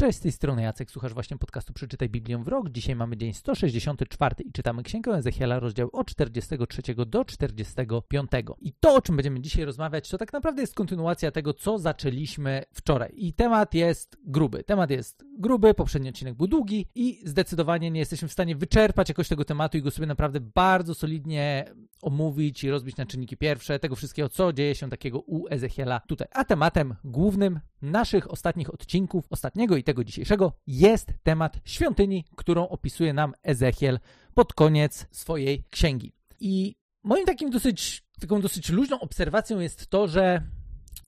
Cześć, z tej strony Jacek, słuchasz właśnie podcastu Przeczytaj Biblię w rok. Dzisiaj mamy dzień 164 i czytamy Księgę Ezechiela, rozdział od 43 do 45. I to, o czym będziemy dzisiaj rozmawiać, to tak naprawdę jest kontynuacja tego, co zaczęliśmy wczoraj. I temat jest gruby. Temat jest gruby, poprzedni odcinek był długi i zdecydowanie nie jesteśmy w stanie wyczerpać jakoś tego tematu i go sobie naprawdę bardzo solidnie omówić i rozbić na czynniki pierwsze, tego wszystkiego, co dzieje się takiego u Ezechiela tutaj. A tematem głównym naszych ostatnich odcinków, ostatniego i tego dzisiejszego, jest temat świątyni, którą opisuje nam Ezechiel pod koniec swojej księgi. I moim takim dosyć, taką dosyć luźną obserwacją jest to, że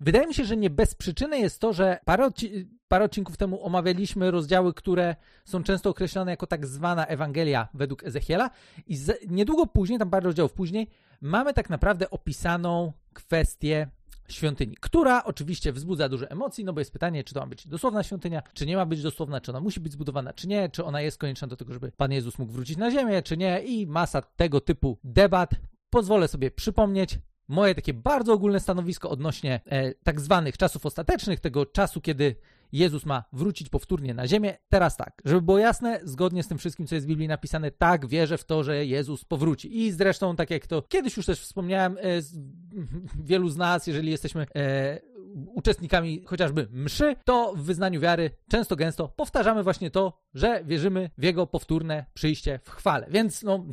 wydaje mi się, że nie bez przyczyny jest to, że parę, odci- parę odcinków temu omawialiśmy rozdziały, które są często określone jako tak zwana Ewangelia według Ezechiela i niedługo później, tam parę rozdziałów później, mamy tak naprawdę opisaną kwestię świątyni, która oczywiście wzbudza duże emocji, no bo jest pytanie, czy to ma być dosłowna świątynia, czy nie ma być dosłowna, czy ona musi być zbudowana, czy nie, czy ona jest konieczna do tego, żeby Pan Jezus mógł wrócić na ziemię, czy nie i masa tego typu debat. Pozwolę sobie przypomnieć moje takie bardzo ogólne stanowisko odnośnie e, tak zwanych czasów ostatecznych, tego czasu, kiedy Jezus ma wrócić powtórnie na ziemię. Teraz tak, żeby było jasne, zgodnie z tym wszystkim, co jest w Biblii napisane, tak, wierzę w to, że Jezus powróci. I zresztą, tak jak to kiedyś już też wspomniałem, e, wielu z nas, jeżeli jesteśmy e, uczestnikami chociażby mszy, to w wyznaniu wiary często gęsto powtarzamy właśnie to, że wierzymy w Jego powtórne przyjście w chwale. Więc no,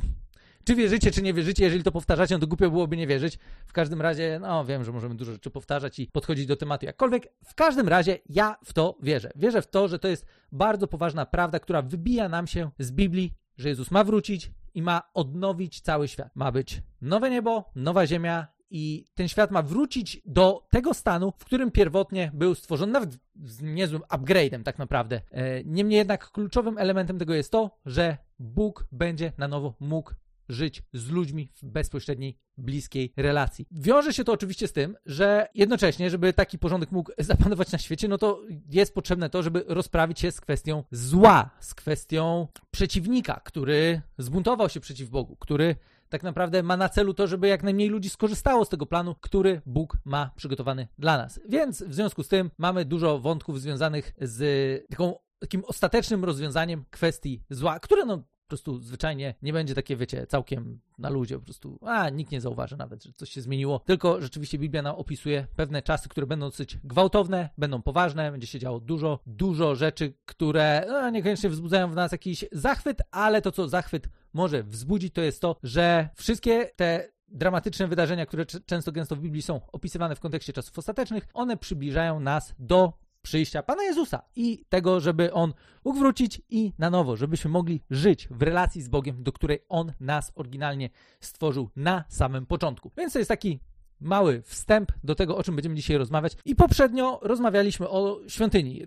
czy wierzycie, czy nie wierzycie, jeżeli to powtarzacie, no to głupio byłoby nie wierzyć. W każdym razie, no wiem, że możemy dużo rzeczy powtarzać i podchodzić do tematu jakkolwiek. W każdym razie ja w to wierzę. Wierzę w to, że to jest bardzo poważna prawda, która wybija nam się z Biblii, że Jezus ma wrócić i ma odnowić cały świat. Ma być nowe niebo, nowa ziemia i ten świat ma wrócić do tego stanu, w którym pierwotnie był stworzony, nawet z niezłym upgrade'em tak naprawdę. E, niemniej jednak kluczowym elementem tego jest to, że Bóg będzie na nowo mógł żyć z ludźmi w bezpośredniej, bliskiej relacji. Wiąże się to oczywiście z tym, że jednocześnie, żeby taki porządek mógł zapanować na świecie, no to jest potrzebne to, żeby rozprawić się z kwestią zła, z kwestią przeciwnika, który zbuntował się przeciw Bogu, który tak naprawdę ma na celu to, żeby jak najmniej ludzi skorzystało z tego planu, który Bóg ma przygotowany dla nas. Więc w związku z tym mamy dużo wątków związanych z taką, takim ostatecznym rozwiązaniem kwestii zła, które no prostu zwyczajnie nie będzie takie, wiecie, całkiem na ludzie, po prostu, a nikt nie zauważy nawet, że coś się zmieniło. Tylko rzeczywiście Biblia nam opisuje pewne czasy, które będą dosyć gwałtowne, będą poważne, będzie się działo dużo, dużo rzeczy, które no, niekoniecznie wzbudzają w nas jakiś zachwyt, ale to, co zachwyt może wzbudzić, to jest to, że wszystkie te dramatyczne wydarzenia, które często gęsto w Biblii są opisywane w kontekście czasów ostatecznych, one przybliżają nas do przyjścia Pana Jezusa i tego, żeby On mógł wrócić i na nowo, żebyśmy mogli żyć w relacji z Bogiem, do której On nas oryginalnie stworzył na samym początku. Więc to jest taki mały wstęp do tego, o czym będziemy dzisiaj rozmawiać. I poprzednio rozmawialiśmy o świątyni.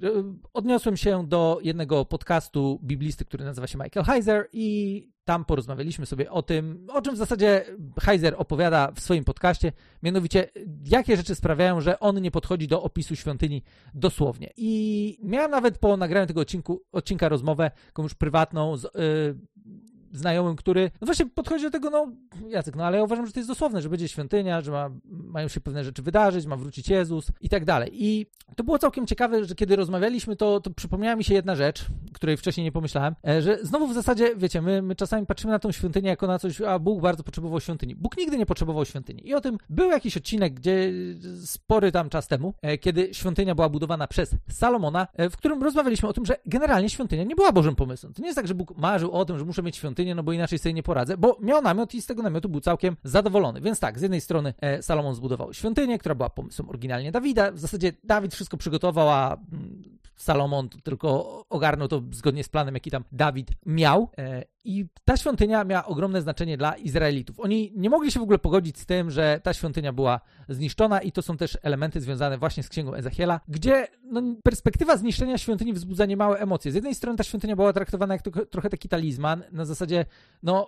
Odniosłem się do jednego podcastu biblisty, który nazywa się Michael Heiser i tam porozmawialiśmy sobie o tym, o czym w zasadzie Heiser opowiada w swoim podcaście, mianowicie jakie rzeczy sprawiają, że on nie podchodzi do opisu świątyni dosłownie. I miałem nawet po nagraniu tego odcinku, odcinka rozmowę, komuś prywatną z, yy, znajomym, który no właśnie podchodzi do tego, no Jacek, no ale ja uważam, że to jest dosłowne, że będzie świątynia, że ma, mają się pewne rzeczy wydarzyć, ma wrócić Jezus i tak dalej. I to było całkiem ciekawe, że kiedy rozmawialiśmy, to, to przypomniała mi się jedna rzecz, której wcześniej nie pomyślałem, e, że znowu w zasadzie, wiecie, my, my czasami patrzymy na tą świątynię jako na coś, a Bóg bardzo potrzebował świątyni. Bóg nigdy nie potrzebował świątyni. I o tym był jakiś odcinek, gdzie spory tam czas temu, e, kiedy świątynia była budowana przez Salomona, e, w którym rozmawialiśmy o tym, że generalnie świątynia nie była Bożym pomysłem. To nie jest tak, że Bóg marzył o tym, że muszę mieć świątynię, no bo inaczej sobie nie poradzę, bo miał namiot i z tego namiotu był całkiem zadowolony. Więc tak, z jednej strony e, Salomon zbudował świątynię, która była pomysłem oryginalnie Dawida. W zasadzie Dawid wszystko przygotował, a mm, Salomon tylko ogarnął to zgodnie z planem, jaki tam Dawid miał. E, I ta świątynia miała ogromne znaczenie dla Izraelitów. Oni nie mogli się w ogóle pogodzić z tym, że ta świątynia była zniszczona, i to są też elementy związane właśnie z księgą Ezechiela, gdzie no, perspektywa zniszczenia świątyni wzbudza niemałe emocje. Z jednej strony ta świątynia była traktowana jak trochę taki talizman, na zasadzie, no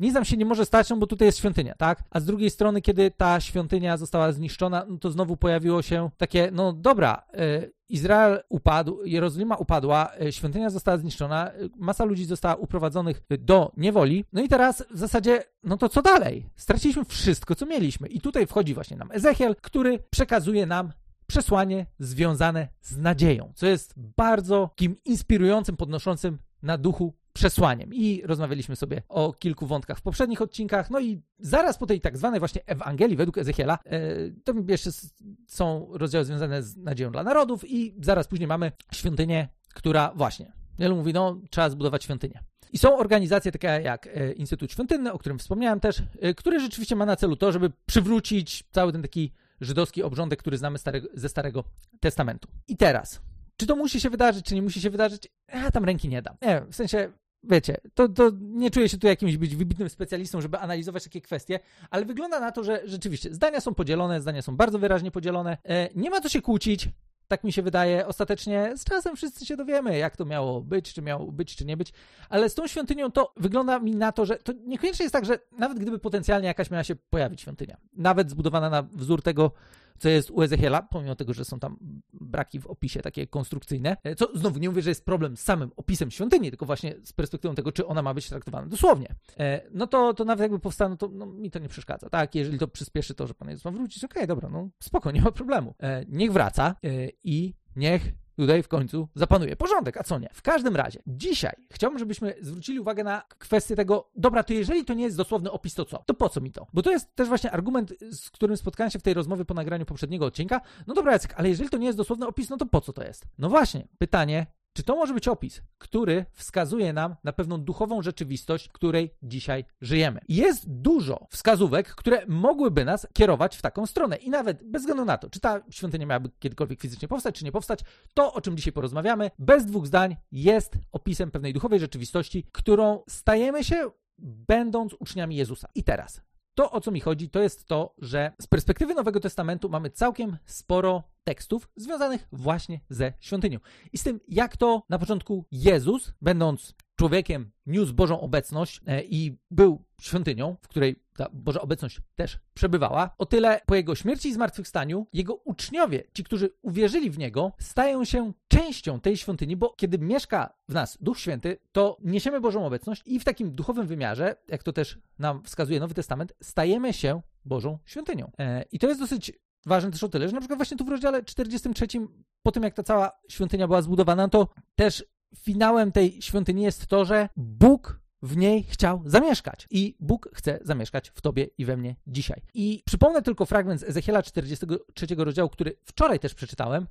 nic nam się nie może stać, no bo tutaj jest świątynia, tak? A z drugiej strony, kiedy ta świątynia została zniszczona, no to znowu pojawiło się takie, no dobra, y, Izrael upadł, Jerozolima upadła, y, świątynia została zniszczona, y, masa ludzi została uprowadzonych do niewoli, no i teraz w zasadzie, no to co dalej? Straciliśmy wszystko, co mieliśmy. I tutaj wchodzi właśnie nam Ezechiel, który przekazuje nam przesłanie związane z nadzieją, co jest bardzo takim inspirującym, podnoszącym na duchu przesłaniem. I rozmawialiśmy sobie o kilku wątkach w poprzednich odcinkach. No i zaraz po tej tak zwanej właśnie Ewangelii według Ezechiela, e, to jeszcze są rozdziały związane z nadzieją dla narodów i zaraz później mamy świątynię, która właśnie, wielu mówi, no trzeba zbudować świątynię. I są organizacje takie jak e, Instytut Świątynny, o którym wspomniałem też, e, który rzeczywiście ma na celu to, żeby przywrócić cały ten taki żydowski obrządek, który znamy ze Starego Testamentu. I teraz, czy to musi się wydarzyć, czy nie musi się wydarzyć? Ja tam ręki nie dam. Nie, w sensie, wiecie, to, to nie czuję się tu jakimś być wybitnym specjalistą, żeby analizować takie kwestie, ale wygląda na to, że rzeczywiście zdania są podzielone, zdania są bardzo wyraźnie podzielone. E, nie ma co się kłócić, tak mi się wydaje, ostatecznie z czasem wszyscy się dowiemy, jak to miało być, czy miało być, czy nie być. Ale z tą świątynią to wygląda mi na to, że to niekoniecznie jest tak, że nawet gdyby potencjalnie jakaś miała się pojawić świątynia, nawet zbudowana na wzór tego, co jest u Ezechiela, pomimo tego, że są tam braki w opisie takie konstrukcyjne, e, co znowu nie mówię, że jest problem z samym opisem świątyni, tylko właśnie z perspektywą tego, czy ona ma być traktowana dosłownie. E, no to, to nawet jakby powstało, to no, mi to nie przeszkadza, tak? Jeżeli to przyspieszy to, że Pan Jezus ma wrócić, okej, okay, dobra, no spoko, nie ma problemu. E, niech wraca i niech tutaj w końcu zapanuje porządek, a co nie? W każdym razie, dzisiaj chciałbym, żebyśmy zwrócili uwagę na kwestię tego, dobra, to jeżeli to nie jest dosłowny opis, to co? To po co mi to? Bo to jest też właśnie argument, z którym spotkałem się w tej rozmowie po nagraniu poprzedniego odcinka. No dobra, Jacek, ale jeżeli to nie jest dosłowny opis, no to po co to jest? No właśnie, pytanie, czy to może być opis, który wskazuje nam na pewną duchową rzeczywistość, w której dzisiaj żyjemy? Jest dużo wskazówek, które mogłyby nas kierować w taką stronę. I nawet bez względu na to, czy ta świątynia miałaby kiedykolwiek fizycznie powstać, czy nie powstać, to o czym dzisiaj porozmawiamy, bez dwóch zdań jest opisem pewnej duchowej rzeczywistości, którą stajemy się będąc uczniami Jezusa. I teraz, to, o co mi chodzi, to jest to, że z perspektywy Nowego Testamentu mamy całkiem sporo tekstów związanych właśnie ze świątynią. I z tym, jak to na początku Jezus, będąc człowiekiem, niósł Bożą obecność e, i był świątynią, w której ta Boża obecność też przebywała. O tyle po jego śmierci i zmartwychwstaniu jego uczniowie, ci, którzy uwierzyli w niego, stają się częścią tej świątyni, bo kiedy mieszka w nas Duch Święty, to niesiemy Bożą obecność i w takim duchowym wymiarze, jak to też nam wskazuje Nowy Testament, stajemy się Bożą świątynią. E, I to jest dosyć ważne też o tyle, że na przykład właśnie tu w rozdziale 43, po tym jak ta cała świątynia była zbudowana, to też finałem tej świątyni jest to, że Bóg w niej chciał zamieszkać. I Bóg chce zamieszkać w tobie i we mnie dzisiaj. I przypomnę tylko fragment z Ezechiela 43 rozdziału, który wczoraj też przeczytałem,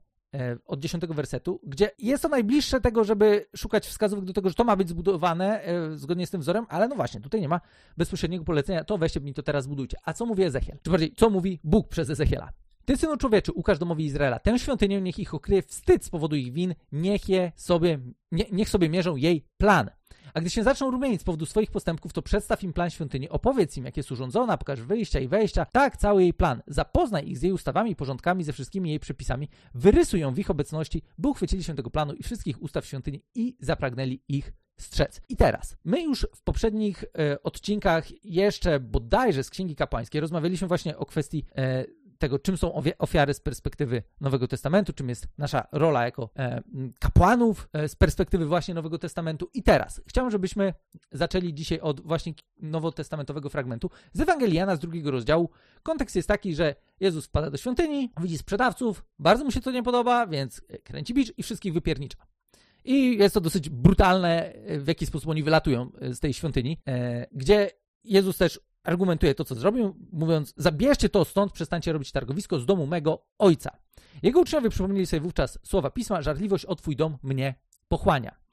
od 10 wersetu, gdzie jest to najbliższe tego, żeby szukać wskazówek do tego, że to ma być zbudowane e, zgodnie z tym wzorem, ale no właśnie, tutaj nie ma bezpośredniego polecenia, to weźcie mi to teraz budujcie. A co mówi Ezechiel? Czy bardziej, co mówi Bóg przez Ezechiela? Ty, synu człowieczy, ukaż domowi Izraela tę świątynię, niech ich okryje wstyd z powodu ich win, niech je sobie, nie, niech sobie mierzą jej plan. A gdy się zaczną rumienić z powodu swoich postępków, to przedstaw im plan świątyni, opowiedz im, jak jest urządzona, pokaż wyjścia i wejścia, tak, cały jej plan. Zapoznaj ich z jej ustawami, porządkami, ze wszystkimi jej przepisami, wyrysuj ją w ich obecności, by uchwycili się tego planu i wszystkich ustaw świątyni i zapragnęli ich strzec. I teraz, my już w poprzednich e, odcinkach, jeszcze bodajże z Księgi Kapłańskiej, rozmawialiśmy właśnie o kwestii e, tego, czym są ofiary z perspektywy Nowego Testamentu, czym jest nasza rola jako e, kapłanów e, z perspektywy właśnie Nowego Testamentu. I teraz chciałbym, żebyśmy zaczęli dzisiaj od właśnie nowotestamentowego fragmentu z Ewangeliana z drugiego rozdziału. Kontekst jest taki, że Jezus wpada do świątyni, widzi sprzedawców, bardzo mu się to nie podoba, więc kręci bicz i wszystkich wypiernicza. I jest to dosyć brutalne, w jaki sposób oni wylatują z tej świątyni, e, gdzie Jezus też argumentuje to, co zrobił, mówiąc: Zabierzcie to stąd, przestańcie robić targowisko z domu mego ojca. Jego uczniowie przypomnieli sobie wówczas słowa pisma: Żarliwość o twój dom mnie pochłania.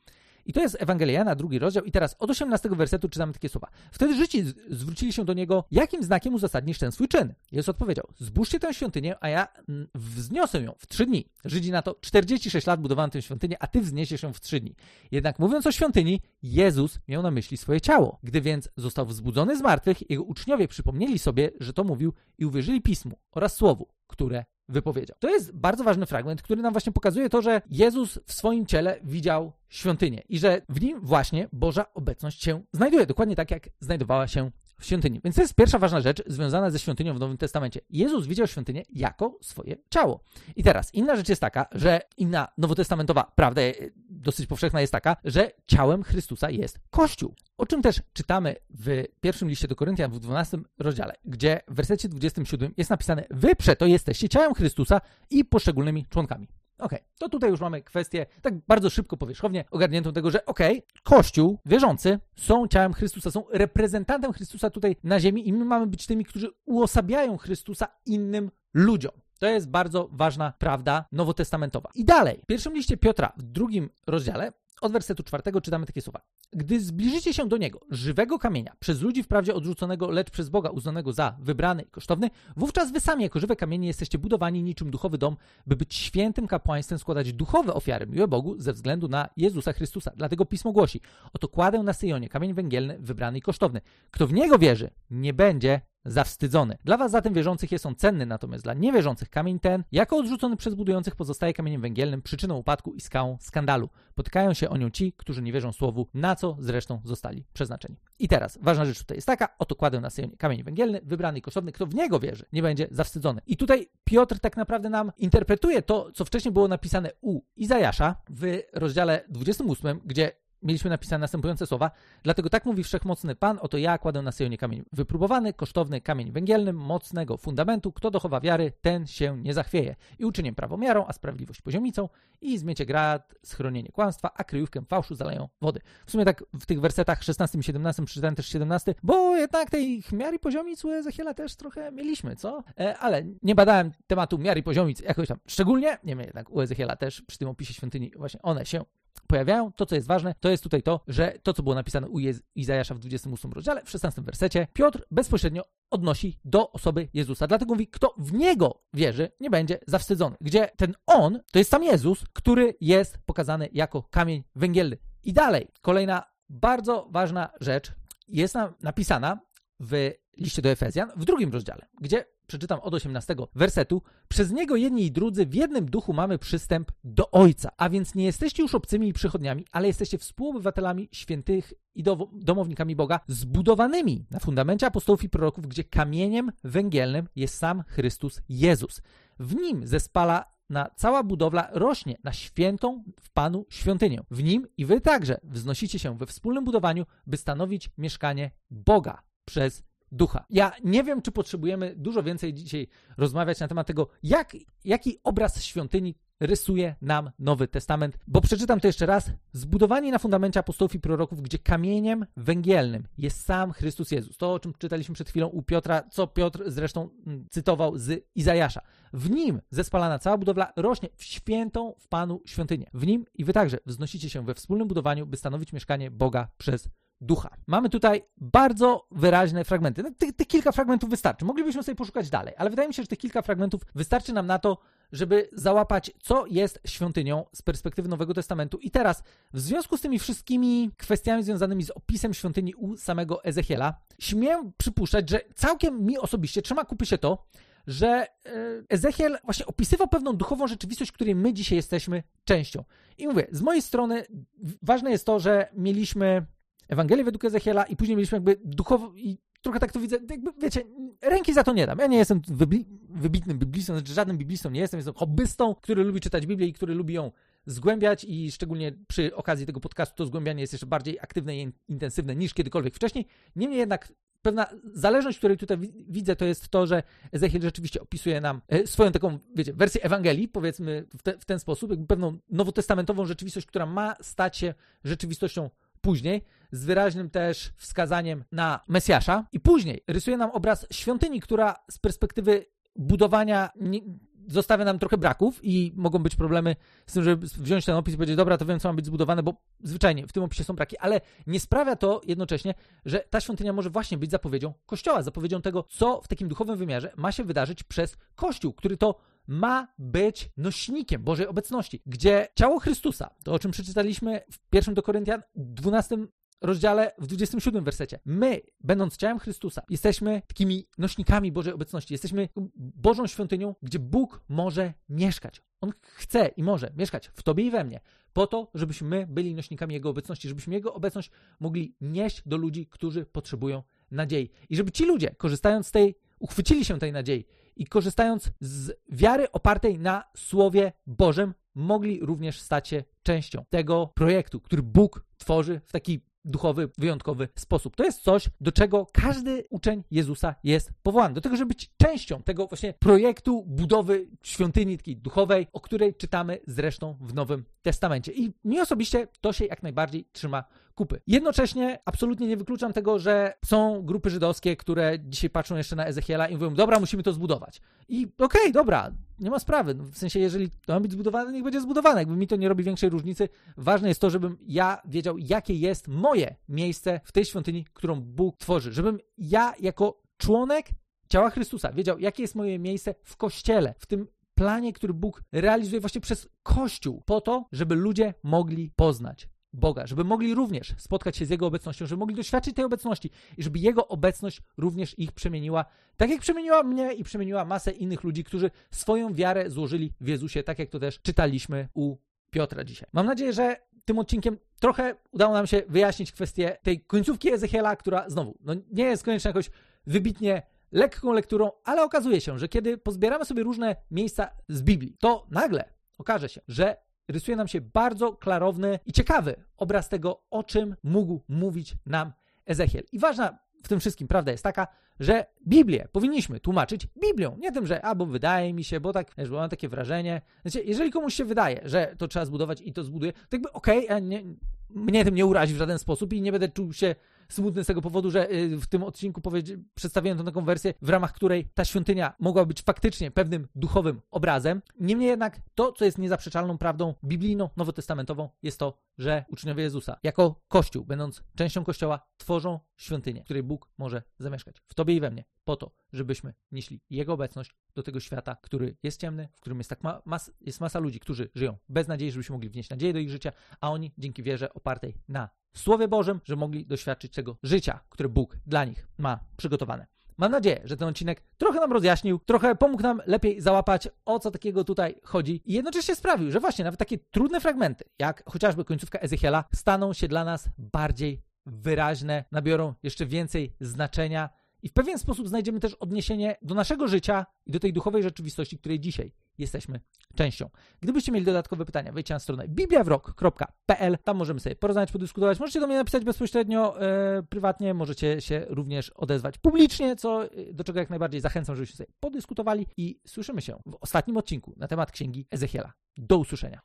I to jest Ewangelia drugi rozdział. I teraz od 18 wersetu czytamy takie słowa. Wtedy Żydzi zwrócili się do niego, jakim znakiem uzasadnisz ten swój czyn? Jezus odpowiedział, zbóżcie tę świątynię, a ja wzniosę ją w trzy dni. Żydzi na to 46 lat budowałem tę świątynię, a ty wzniesiesz ją w trzy dni. Jednak mówiąc o świątyni, Jezus miał na myśli swoje ciało. Gdy więc został wzbudzony z martwych, jego uczniowie przypomnieli sobie, że to mówił i uwierzyli Pismu oraz Słowu, które wypowiedział. To jest bardzo ważny fragment, który nam właśnie pokazuje to, że Jezus w swoim ciele widział świątynię i że w nim właśnie Boża obecność się znajduje, dokładnie tak jak znajdowała się świątyni. Więc to jest pierwsza ważna rzecz związana ze świątynią w Nowym Testamencie. Jezus widział świątynię jako swoje ciało. I teraz inna rzecz jest taka, że inna nowotestamentowa prawda, dosyć powszechna jest taka, że ciałem Chrystusa jest Kościół. O czym też czytamy w pierwszym liście do Koryntian w 12 rozdziale, gdzie w wersecie 27 jest napisane: Wy przeto jesteście ciałem Chrystusa i poszczególnymi członkami. Okej, okay, to tutaj już mamy kwestię tak bardzo szybko, powierzchownie ogarniętą tego, że okej, okay, Kościół, wierzący są ciałem Chrystusa, są reprezentantem Chrystusa tutaj na ziemi i my mamy być tymi, którzy uosabiają Chrystusa innym ludziom. To jest bardzo ważna prawda nowotestamentowa. I dalej, w pierwszym liście Piotra, w drugim rozdziale, od wersetu czwartego czytamy takie słowa. Gdy zbliżycie się do niego, żywego kamienia, przez ludzi wprawdzie odrzuconego, lecz przez Boga uznanego za wybrany i kosztowny, wówczas wy sami jako żywe kamienie jesteście budowani niczym duchowy dom, by być świętym kapłaństwem, składać duchowe ofiary miłe Bogu ze względu na Jezusa Chrystusa. Dlatego Pismo głosi, oto kładę na Syjonie kamień węgielny, wybrany i kosztowny. Kto w niego wierzy, nie będzie zawstydzony. Dla was zatem wierzących jest on cenny, natomiast dla niewierzących kamień ten, jako odrzucony przez budujących, pozostaje kamieniem węgielnym, przyczyną upadku i skałą skandalu. Potykają się o nią ci, którzy nie wierzą słowu, na co zresztą zostali przeznaczeni. I teraz, ważna rzecz tutaj jest taka, oto kładę na Syjonie kamień węgielny, wybrany i kosztowny, kto w niego wierzy, nie będzie zawstydzony. I tutaj Piotr tak naprawdę nam interpretuje to, co wcześniej było napisane u Izajasza w rozdziale 28, gdzie mieliśmy napisane następujące słowa. Dlatego tak mówi wszechmocny Pan, oto ja kładę na Syjonie kamień wypróbowany, kosztowny kamień węgielny, mocnego fundamentu. Kto dochowa wiary, ten się nie zachwieje. I uczynię prawomiarą, a sprawiedliwość poziomicą i zmiecie grad, schronienie kłamstwa, a kryjówkę fałszu zaleją wody. W sumie tak w tych wersetach 16 i 17 przeczytałem też 17, bo jednak tej miary poziomic u Ezechiela też trochę mieliśmy, co? E, ale nie badałem tematu miary poziomic jakoś tam szczególnie, nie wiem, jednak u Ezechiela też przy tym opisie świątyni właśnie one się pojawiają. To, co jest ważne, to jest tutaj to, że to, co było napisane u Izajasza w 28 rozdziale, w 16 wersecie, Piotr bezpośrednio odnosi do osoby Jezusa. Dlatego mówi, kto w Niego wierzy, nie będzie zawstydzony. Gdzie ten On, to jest sam Jezus, który jest pokazany jako kamień węgielny. I dalej, kolejna bardzo ważna rzecz jest napisana w liście do Efezjan w drugim rozdziale, gdzie przeczytam od 18 wersetu. Przez niego jedni i drudzy w jednym duchu mamy przystęp do Ojca. A więc nie jesteście już obcymi i przychodniami, ale jesteście współobywatelami świętych i domownikami Boga, zbudowanymi na fundamencie apostołów i proroków, gdzie kamieniem węgielnym jest sam Chrystus Jezus. W nim zespala na cała budowla rośnie na świętą w Panu świątynię. W nim i wy także wznosicie się we wspólnym budowaniu, by stanowić mieszkanie Boga przez ducha. Ja nie wiem, czy potrzebujemy dużo więcej dzisiaj rozmawiać na temat tego, jak, jaki obraz świątyni rysuje nam Nowy Testament, bo przeczytam to jeszcze raz. Zbudowani na fundamencie apostołów i proroków, gdzie kamieniem węgielnym jest sam Chrystus Jezus. To, o czym czytaliśmy przed chwilą u Piotra, co Piotr zresztą mm, cytował z Izajasza. W nim zespalana cała budowla rośnie w świętą w Panu świątynię. W nim i wy także wznosicie się we wspólnym budowaniu, by stanowić mieszkanie Boga przez ducha. Mamy tutaj bardzo wyraźne fragmenty. No, tych, kilka fragmentów wystarczy. Moglibyśmy sobie poszukać dalej, ale wydaje mi się, że tych kilka fragmentów wystarczy nam na to, żeby załapać, co jest świątynią z perspektywy Nowego Testamentu. I teraz, w związku z tymi wszystkimi kwestiami związanymi z opisem świątyni u samego Ezechiela, śmiem przypuszczać, że całkiem mi osobiście trzyma kupy się to, że e, Ezechiel właśnie opisywał pewną duchową rzeczywistość, której my dzisiaj jesteśmy częścią. I mówię, z mojej strony ważne jest to, że mieliśmy Ewangelię według Ezechiela i później mieliśmy jakby duchowo i trochę tak to widzę, jakby wiecie, ręki za to nie dam. Ja nie jestem wybitnym biblistą, znaczy żadnym biblistą nie jestem, jestem hobbystą, który lubi czytać Biblię i który lubi ją zgłębiać i szczególnie przy okazji tego podcastu to zgłębianie jest jeszcze bardziej aktywne i intensywne niż kiedykolwiek wcześniej. Niemniej jednak pewna zależność, której tutaj widzę, to jest to, że Ezechiel rzeczywiście opisuje nam e, swoją taką, wiecie, wersję Ewangelii, powiedzmy w, te, w ten sposób, jakby pewną nowotestamentową rzeczywistość, która ma stać się rzeczywistością później, z wyraźnym też wskazaniem na Mesjasza. I później rysuje nam obraz świątyni, która z perspektywy budowania nie, zostawia nam trochę braków i mogą być problemy z tym, żeby wziąć ten opis i powiedzieć, dobra, to wiem, co ma być zbudowane, bo zwyczajnie w tym opisie są braki, ale nie sprawia to jednocześnie, że ta świątynia może właśnie być zapowiedzią Kościoła, zapowiedzią tego, co w takim duchowym wymiarze ma się wydarzyć przez Kościół, który to ma być nośnikiem Bożej obecności, gdzie ciało Chrystusa, to o czym przeczytaliśmy w pierwszym do Koryntian 12 rozdziale w 27 wersecie. My, będąc ciałem Chrystusa, jesteśmy takimi nośnikami Bożej obecności. Jesteśmy Bożą świątynią, gdzie Bóg może mieszkać. On chce i może mieszkać w Tobie i we mnie, po to, żebyśmy byli nośnikami Jego obecności, żebyśmy Jego obecność mogli nieść do ludzi, którzy potrzebują nadziei. I żeby ci ludzie, korzystając z tej, uchwycili się tej nadziei i korzystając z wiary opartej na Słowie Bożym, mogli również stać się częścią tego projektu, który Bóg tworzy w taki duchowy, wyjątkowy sposób. To jest coś, do czego każdy uczeń Jezusa jest powołany. Do tego, żeby być częścią tego właśnie projektu budowy świątyni takiej duchowej, o której czytamy zresztą w Nowym Testamencie. I mi osobiście to się jak najbardziej trzyma kupy. Jednocześnie absolutnie nie wykluczam tego, że są grupy żydowskie, które dzisiaj patrzą jeszcze na Ezechiela i mówią, dobra, musimy to zbudować. I okej, okay, dobra, nie ma sprawy. No, w sensie, jeżeli to ma być zbudowane, niech będzie zbudowane. Jakby mi to nie robi większej różnicy. Ważne jest to, żebym ja wiedział, jakie jest moje miejsce w tej świątyni, którą Bóg tworzy. Żebym ja jako członek ciała Chrystusa wiedział, jakie jest moje miejsce w Kościele, w tym planie, który Bóg realizuje właśnie przez Kościół, po to, żeby ludzie mogli poznać Boga, żeby mogli również spotkać się z Jego obecnością, żeby mogli doświadczyć tej obecności i żeby Jego obecność również ich przemieniła, tak jak przemieniła mnie i przemieniła masę innych ludzi, którzy swoją wiarę złożyli w Jezusie, tak jak to też czytaliśmy u Piotra dzisiaj. Mam nadzieję, że tym odcinkiem trochę udało nam się wyjaśnić kwestię tej końcówki Ezechiela, która znowu no, nie jest koniecznie jakoś wybitnie lekką lekturą, ale okazuje się, że kiedy pozbieramy sobie różne miejsca z Biblii, to nagle okaże się, że rysuje nam się bardzo klarowny i ciekawy obraz tego, o czym mógł mówić nam Ezechiel. I ważna w tym wszystkim prawda jest taka, że Biblię powinniśmy tłumaczyć Biblią. Nie tym, że albo wydaje mi się, bo tak, wiesz, bo mam takie wrażenie. Znaczy, jeżeli komuś się wydaje, że to trzeba zbudować i to zbuduje, to jakby okej, okay, mnie tym nie urazi w żaden sposób i nie będę czuł się smutny z tego powodu, że y, w tym odcinku przedstawiłem tę taką wersję, w ramach której ta świątynia mogła być faktycznie pewnym duchowym obrazem. Niemniej jednak to, co jest niezaprzeczalną prawdą biblijną, nowotestamentową, jest to, że uczniowie Jezusa, jako Kościół, będąc częścią Kościoła, tworzą świątynię, w której Bóg może zamieszkać. W Tobie i we mnie. Po to, żebyśmy nieśli Jego obecność do tego świata, który jest ciemny, w którym jest tak ma mas jest masa ludzi, którzy żyją bez nadziei, żebyśmy mogli wnieść nadzieję do ich życia, a oni dzięki wierze opartej na Słowie Bożym, że mogli doświadczyć tego życia, które Bóg dla nich ma przygotowane. Mam nadzieję, że ten odcinek trochę nam rozjaśnił, trochę pomógł nam lepiej załapać, o co takiego tutaj chodzi i jednocześnie sprawił, że właśnie nawet takie trudne fragmenty, jak chociażby końcówka Ezechiela, staną się dla nas bardziej wyraźne, nabiorą jeszcze więcej znaczenia i w pewien sposób znajdziemy też odniesienie do naszego życia i do tej duchowej rzeczywistości, której dzisiaj jesteśmy częścią. Gdybyście mieli dodatkowe pytania, wejdźcie na stronę bibliawrok.pl, tam możemy sobie porozmawiać, podyskutować. Możecie do mnie napisać bezpośrednio, e, prywatnie, możecie się również odezwać publicznie, co, e, do czego jak najbardziej zachęcam, żebyście sobie podyskutowali i słyszymy się w ostatnim odcinku na temat księgi Ezechiela. Do usłyszenia.